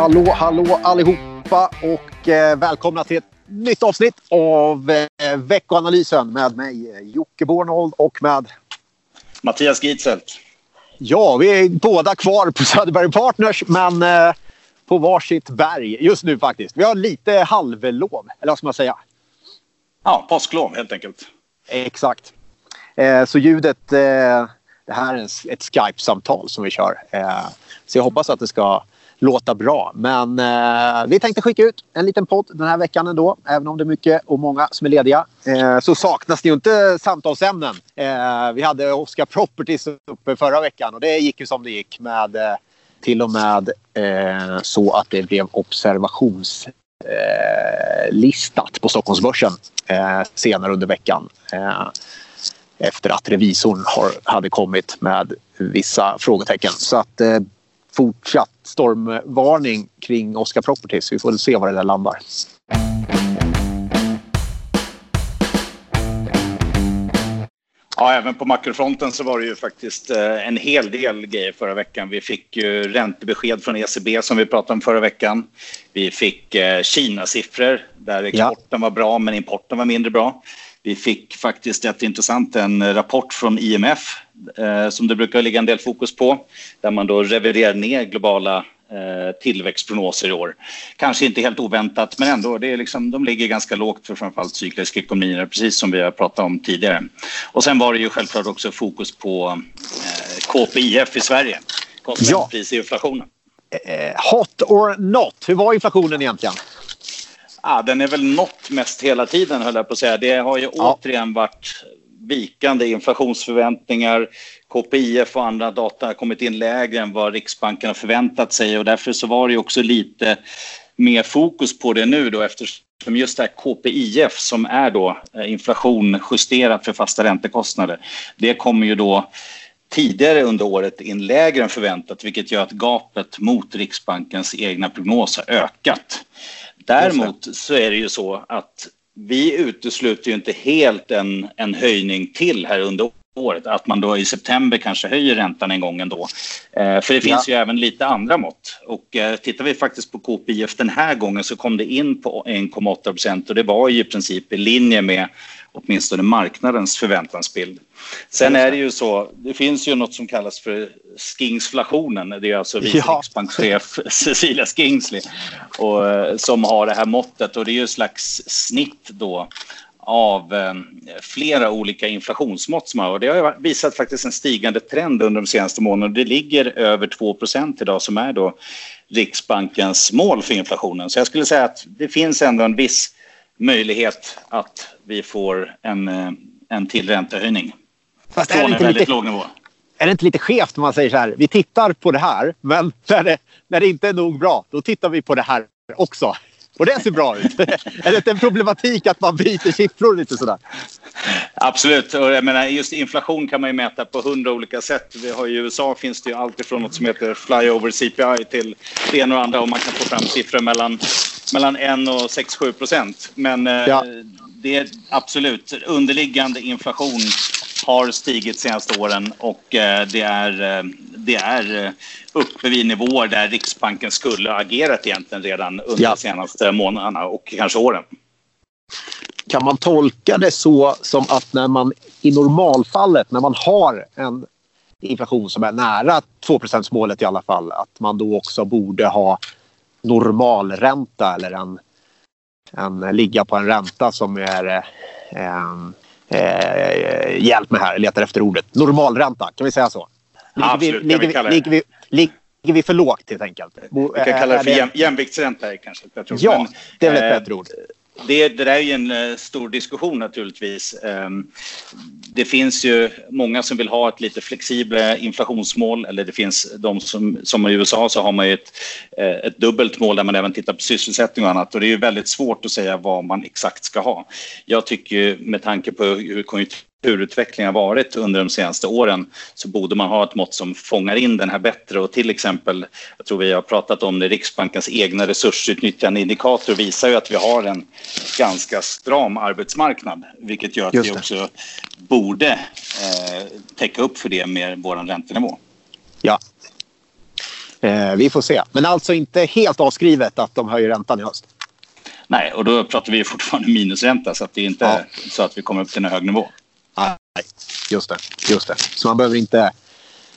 Hallå, hallå allihopa och eh, välkomna till ett nytt avsnitt av eh, veckoanalysen med mig eh, Jocke Bornold och med Mattias Gitzelt. Ja, vi är båda kvar på Söderberg Partners men eh, på varsitt berg just nu faktiskt. Vi har lite halvlov, eller vad ska man säga? Ja, påsklov helt enkelt. Exakt. Eh, så ljudet, eh, det här är ett Skype-samtal som vi kör. Eh, så jag hoppas att det ska låta bra. Men eh, vi tänkte skicka ut en liten podd den här veckan ändå. Även om det är mycket och många som är lediga. Eh, så saknas det ju inte samtalsämnen. Eh, vi hade Oscar Properties uppe förra veckan och det gick ju som det gick med eh, till och med eh, så att det blev observationslistat eh, på Stockholmsbörsen eh, senare under veckan. Eh, efter att revisorn har, hade kommit med vissa frågetecken. Så att eh, fortsatt stormvarning kring Oscar Properties. Vi får se var det där landar. Ja, även på makrofronten så var det ju faktiskt eh, en hel del grejer förra veckan. Vi fick ju räntebesked från ECB som vi pratade om förra veckan. Vi fick eh, Kina-siffror där exporten ja. var bra men importen var mindre bra. Vi fick faktiskt jätteintressant en rapport från IMF eh, som det brukar ligga en del fokus på där man då reviderar ner globala eh, tillväxtprognoser i år. Kanske inte helt oväntat, men ändå. Det är liksom, de ligger ganska lågt för framförallt cykliska ekonomier, precis som vi har pratat om tidigare. Och sen var det ju självklart också fokus på eh, KPIF i Sverige, konsumentprisinflationen. Ja. Eh, hot or not, hur var inflationen egentligen? Ja, den är väl nått mest hela tiden, höll jag på att säga. Det har ju ja. återigen varit vikande inflationsförväntningar. KPIF och andra data har kommit in lägre än vad Riksbanken har förväntat sig och därför så var det också lite mer fokus på det nu då eftersom just det här KPIF som är då eh, inflation justerat för fasta räntekostnader. Det kommer ju då tidigare under året in lägre än förväntat vilket gör att gapet mot Riksbankens egna prognos har ökat. Däremot så är det ju så att vi utesluter ju inte helt en, en höjning till här under året. Att man då i september kanske höjer räntan en gång ändå. Eh, för det finns ja. ju även lite andra mått. Och eh, tittar vi faktiskt på KPIF den här gången så kom det in på 1,8 procent och det var ju i princip i linje med åtminstone marknadens förväntansbild. Sen är det ju så, det finns ju något som kallas för skingsflationen. Det är alltså vice ja. riksbankschef Cecilia Skingsley och, eh, som har det här måttet och det är ju ett slags snitt då av eh, flera olika inflationsmått som har och det har visat faktiskt en stigande trend under de senaste månaderna. Det ligger över 2% idag som är då Riksbankens mål för inflationen. Så jag skulle säga att det finns ändå en viss möjlighet att vi får en, eh, en till räntehöjning. Fast Från en väldigt lite, låg nivå. Är det inte lite skevt om man säger så här, vi tittar på det här, men när det, när det inte är nog bra, då tittar vi på det här också. Och det ser bra ut. är det inte en problematik att man byter siffror lite sådär? Absolut. Och jag menar, just inflation kan man ju mäta på hundra olika sätt. Vi har I USA finns det ju allt ifrån något som heter flyover CPI till det ena och andra och man kan få fram siffror mellan, mellan 1 och 6-7 procent. Men eh, ja. det är absolut underliggande inflation har stigit de senaste åren och eh, det är, eh, det är uppe vid nivåer där Riksbanken skulle ha agerat egentligen redan under ja. de senaste månaderna och kanske åren. Kan man tolka det så som att när man i normalfallet, när man har en inflation som är nära 2 målet i alla fall, att man då också borde ha normalränta eller en, en ligga på en ränta som är eh, eh, hjälp mig här, jag letar efter ordet. Normalränta, kan vi säga så? Ligger, Absolut, vi, ligger, vi, ligger, vi, ligger vi för lågt helt enkelt? Vi kan kalla det för jäm, jämviktsränta kanske. Jag tror. Ja, Men, det är väl ett eh, bättre ord. Det, det där är ju en eh, stor diskussion naturligtvis. Ehm, det finns ju många som vill ha ett lite flexibelt inflationsmål eller det finns de som, som i USA så har man ju ett, eh, ett dubbelt mål där man även tittar på sysselsättning och annat och det är ju väldigt svårt att säga vad man exakt ska ha. Jag tycker med tanke på hur konjunkturen utvecklingen har varit under de senaste åren så borde man ha ett mått som fångar in den här bättre och till exempel, jag tror vi har pratat om det, Riksbankens egna resursutnyttjandeindikator visar ju att vi har en ganska stram arbetsmarknad vilket gör att vi också borde eh, täcka upp för det med vår räntenivå. Ja. Eh, vi får se. Men alltså inte helt avskrivet att de höjer räntan i höst. Nej, och då pratar vi fortfarande minusränta så att det är inte ja. så att vi kommer upp till en hög nivå. Just det. Just det. Så man behöver inte,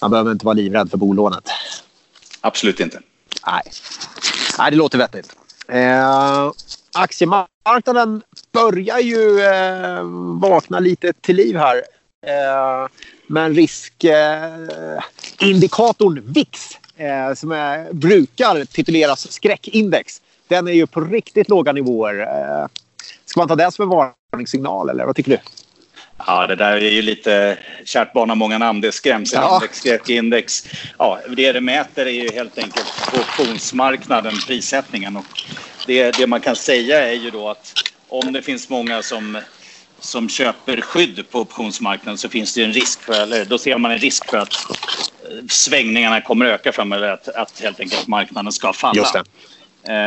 man behöver inte vara livrädd för bolånet. Absolut inte. Nej, Nej det låter vettigt. Eh, aktiemarknaden börjar ju eh, vakna lite till liv här. Eh, men riskindikatorn VIX, eh, som är, brukar tituleras skräckindex, den är ju på riktigt låga nivåer. Eh, ska man ta det som en varningssignal eller vad tycker du? Ja, det där är ju lite kärt barn har många namn. Det är skrämselindex, ja. skräckindex. Ja, det det mäter är ju helt enkelt på optionsmarknaden, prissättningen. Och det, det man kan säga är ju då att om det finns många som som köper skydd på optionsmarknaden så finns det en risk för, eller då ser man en risk för att eh, svängningarna kommer öka framöver, att, att helt enkelt marknaden ska falla.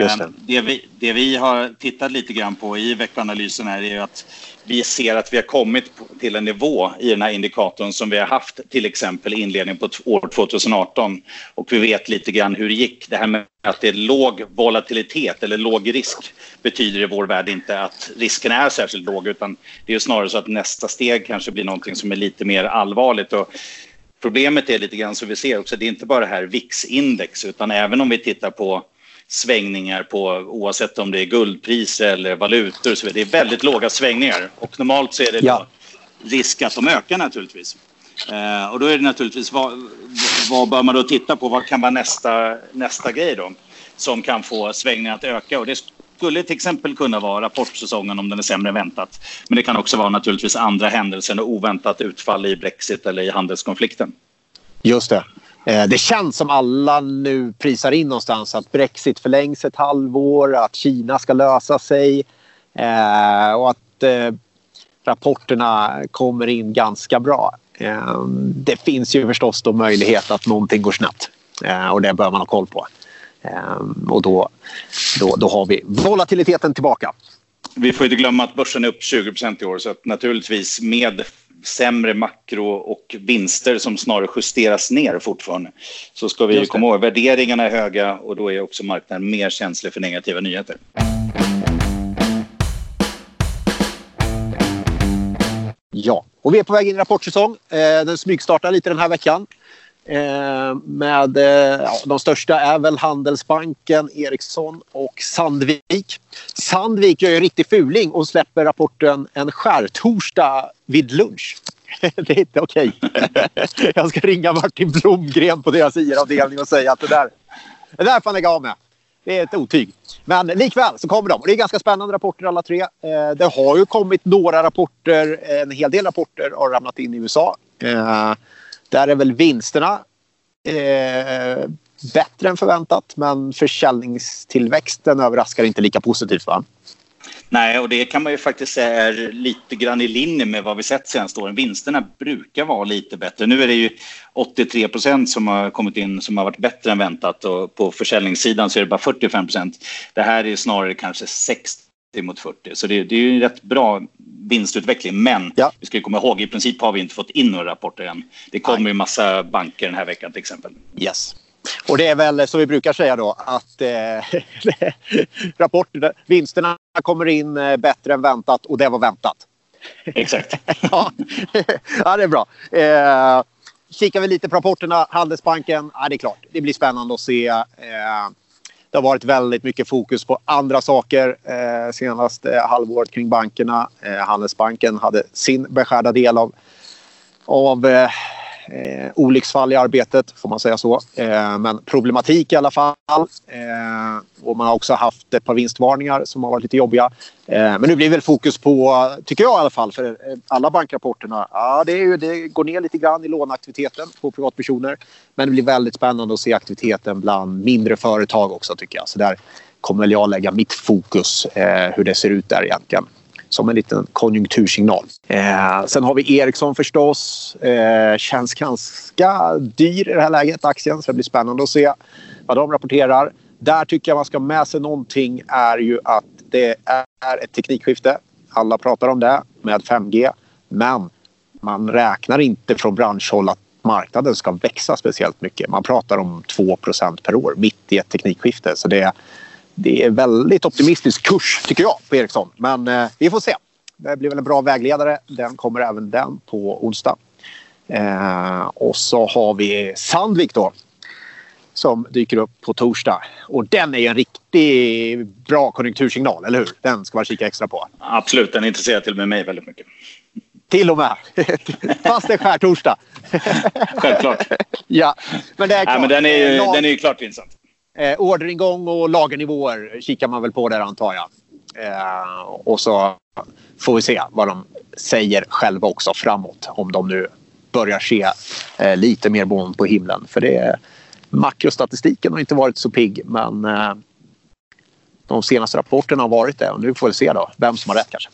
Just det. Det. Vi, det vi har tittat lite grann på i veckoanalysen är ju att vi ser att vi har kommit till en nivå i den här indikatorn som vi har haft till exempel i inledningen på år 2018. Och vi vet lite grann hur det gick. Det här med att det är låg volatilitet eller låg risk betyder i vår värld inte att risken är särskilt låg utan det är snarare så att nästa steg kanske blir någonting som är lite mer allvarligt. Och problemet är lite grann som vi ser också, det är inte bara det här VIX-index utan även om vi tittar på svängningar på oavsett om det är guldpriser eller valutor. Så det är väldigt låga svängningar och normalt så är det ja. risk att de ökar naturligtvis. Eh, och då är det naturligtvis vad, vad bör man då titta på? Vad kan vara nästa, nästa grej då som kan få svängningar att öka? Och det skulle till exempel kunna vara rapportsäsongen om den är sämre än väntat. Men det kan också vara naturligtvis andra händelser och oväntat utfall i Brexit eller i handelskonflikten. Just det. Eh, det känns som alla nu prisar in någonstans att Brexit förlängs ett halvår, att Kina ska lösa sig eh, och att eh, rapporterna kommer in ganska bra. Det finns ju förstås då möjlighet att någonting går snett och det bör man ha koll på. Och då, då, då har vi volatiliteten tillbaka. Vi får inte glömma att börsen är upp 20 i år så att naturligtvis med sämre makro och vinster som snarare justeras ner fortfarande. Så ska vi komma ihåg, värderingarna är höga och då är också marknaden mer känslig för negativa nyheter. Ja, och vi är på väg in i rapportsäsong. Eh, den smygstartar lite den här veckan. Eh, med, eh, ja, de största är väl Handelsbanken, Ericsson och Sandvik. Sandvik gör ju en riktig fuling och släpper rapporten en skärtorsdag vid lunch. det är inte okej. Okay. Jag ska ringa Martin Blomgren på deras IR-avdelning och säga att det där, det där får han lägga av med. Det är ett otyg. Men likväl så kommer de. det är ganska spännande rapporter alla tre. Eh, det har ju kommit några rapporter, en hel del rapporter har ramlat in i USA. Där är väl vinsterna eh, bättre än förväntat men försäljningstillväxten överraskar inte lika positivt va? Nej, och det kan man ju faktiskt säga är lite grann i linje med vad vi sett senaste åren. Vinsterna brukar vara lite bättre. Nu är det ju 83 procent som har kommit in som har varit bättre än väntat och på försäljningssidan så är det bara 45 procent. Det här är snarare kanske 60 mot 40. Så det, det är ju en rätt bra vinstutveckling. Men ja. vi ska komma ihåg, i princip har vi inte fått in några rapporter än. Det kommer ju massa banker den här veckan till exempel. Yes. Och det är väl som vi brukar säga då att eh, rapporterna, vinsterna kommer in eh, bättre än väntat och det var väntat. Exakt. ja. ja, det är bra. Eh, kikar vi lite på rapporterna, Handelsbanken, ja, det är klart, det blir spännande att se. Eh, det har varit väldigt mycket fokus på andra saker eh, senaste eh, halvåret kring bankerna. Eh, Handelsbanken hade sin beskärda del av, av eh, eh, olycksfall i arbetet, får man säga så. Eh, men problematik i alla fall. Eh, och man har också haft ett par vinstvarningar som har varit lite jobbiga. Eh, men nu blir väl fokus på, tycker jag i alla fall, för eh, alla bankrapporterna. Ja, det, är ju, det går ner lite grann i låneaktiviteten på privatpersoner. Men det blir väldigt spännande att se aktiviteten bland mindre företag också tycker jag. Så där kommer väl jag lägga mitt fokus, eh, hur det ser ut där egentligen som en liten konjunktursignal. Eh, sen har vi Ericsson förstås. Eh, känns ganska dyr i det här läget, aktien. Så det blir spännande att se vad de rapporterar. Där tycker jag man ska ha med sig någonting är ju att det är ett teknikskifte. Alla pratar om det med 5G. Men man räknar inte från branschhåll att marknaden ska växa speciellt mycket. Man pratar om 2% per år mitt i ett teknikskifte. Så det, det är väldigt optimistisk kurs tycker jag på Ericsson. Men eh, vi får se. Det blir väl en bra vägledare. Den kommer även den på onsdag. Eh, och så har vi Sandvik då som dyker upp på torsdag. Och den är en riktigt bra konjunktursignal, eller hur? Den ska man kika extra på. Absolut, den intresserar till och med mig väldigt mycket. Till och med. Fast det är skärtorsdag. Självklart. ja, men det är klart. Nej, men den är ju, den är ju klart intressant. Eh, orderingång och lagernivåer kikar man väl på där antar jag. Eh, och så får vi se vad de säger själva också framåt. Om de nu börjar se eh, lite mer moln på himlen. För det makrostatistiken har inte varit så pigg men eh, de senaste rapporterna har varit det och nu får vi se då vem som har rätt kanske.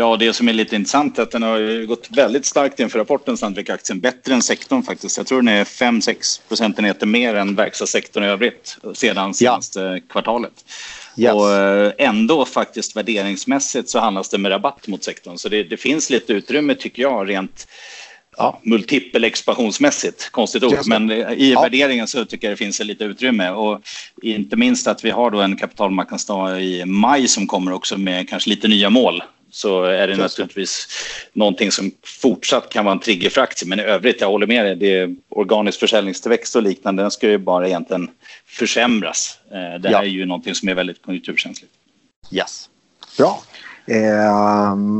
Ja, det som är lite intressant är att den har gått väldigt starkt inför rapporten, Sandvik-aktien. Bättre än sektorn faktiskt. Jag tror den är 5-6 procentenheter mer än verkstadssektorn i övrigt sedan senaste ja. kvartalet. Yes. Och eh, ändå faktiskt värderingsmässigt så handlas det med rabatt mot sektorn. Så det, det finns lite utrymme tycker jag rent ja, multipel expansionsmässigt. Konstigt ord, men i ja. värderingen så tycker jag det finns lite utrymme. Och inte minst att vi har då en kapitalmarknadsdag i maj som kommer också med kanske lite nya mål så är det naturligtvis någonting som fortsatt kan vara en trigger för aktier. Men i övrigt, jag håller med dig, det är organisk försäljningstillväxt och liknande, den ska ju bara egentligen försämras. Eh, det här ja. är ju någonting som är väldigt konjunkturkänsligt. Yes. Bra. Eh,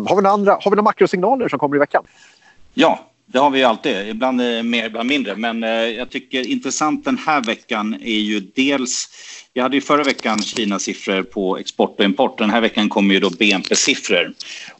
har, vi några andra, har vi några makrosignaler som kommer i veckan? Ja, det har vi alltid. Ibland mer, ibland mindre. Men eh, jag tycker intressant den här veckan är ju dels... Vi hade ju förra veckan Kina-siffror på export och import. Den här veckan kommer ju då BNP-siffror.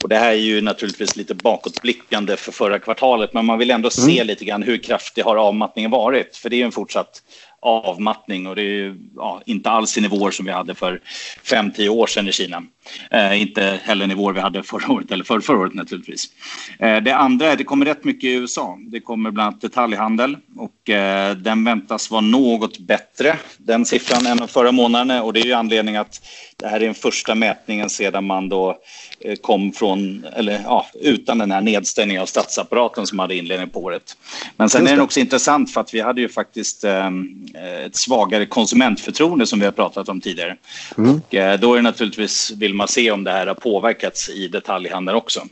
Och det här är ju naturligtvis lite bakåtblickande för förra kvartalet. Men man vill ändå se mm. lite grann hur kraftig har avmattningen varit. För det är ju en fortsatt avmattning och det är ja, inte alls i nivåer som vi hade för 5-10 år sedan i Kina. Eh, inte heller nivåer vi hade förra året eller för förra året naturligtvis. Eh, det andra är att det kommer rätt mycket i USA. Det kommer bland annat detaljhandel och eh, den väntas vara något bättre, den siffran, än förra månaden och det är ju anledning att det här är den första mätningen sedan man då eh, kom från, eller ja, utan den här nedstängningen av statsapparaten som hade inledning på året. Men sen är den också intressant för att vi hade ju faktiskt eh, ett svagare konsumentförtroende som vi har pratat om tidigare. Mm. Och eh, då är det naturligtvis, vill man se om det här har påverkats i detaljhandeln också.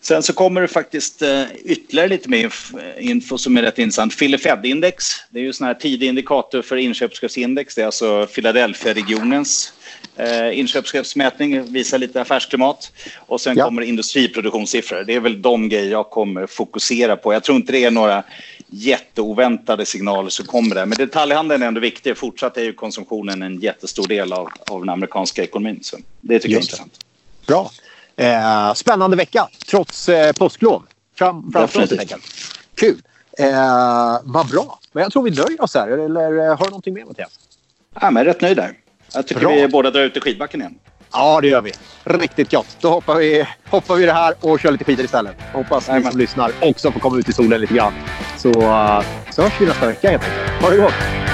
Sen så kommer det faktiskt uh, ytterligare lite mer info som är rätt intressant. Philly Fed-index, det är ju sån här tidig indikator för inköpschefsindex. Det är alltså Philadelphia-regionens uh, inköpschefsmätning, visar lite affärsklimat. Och sen ja. kommer industriproduktionssiffror. Det är väl de grejer jag kommer fokusera på. Jag tror inte det är några jätteoväntade signaler som kommer där. Men detaljhandeln är ändå viktig. Fortsatt är ju konsumtionen en jättestor del av, av den amerikanska ekonomin. Så det tycker Just jag är intressant. Bra. Eh, spännande vecka trots eh, påsklov. Fram, framför oss Kul. Eh, vad bra. Men jag tror vi nöjer oss här. Eller eh, har du någonting mer Mattias? Ja, men rätt nöjd där. Jag tycker bra. vi båda drar ut i skidbacken igen. Ja, det gör vi. Riktigt gott. Då hoppar vi, hoppar vi det här och kör lite skidor istället. Hoppas ni som lyssnar också får komma ut i solen lite grann. Så, uh, så hörs vi nästa vecka helt enkelt. Ha det gott!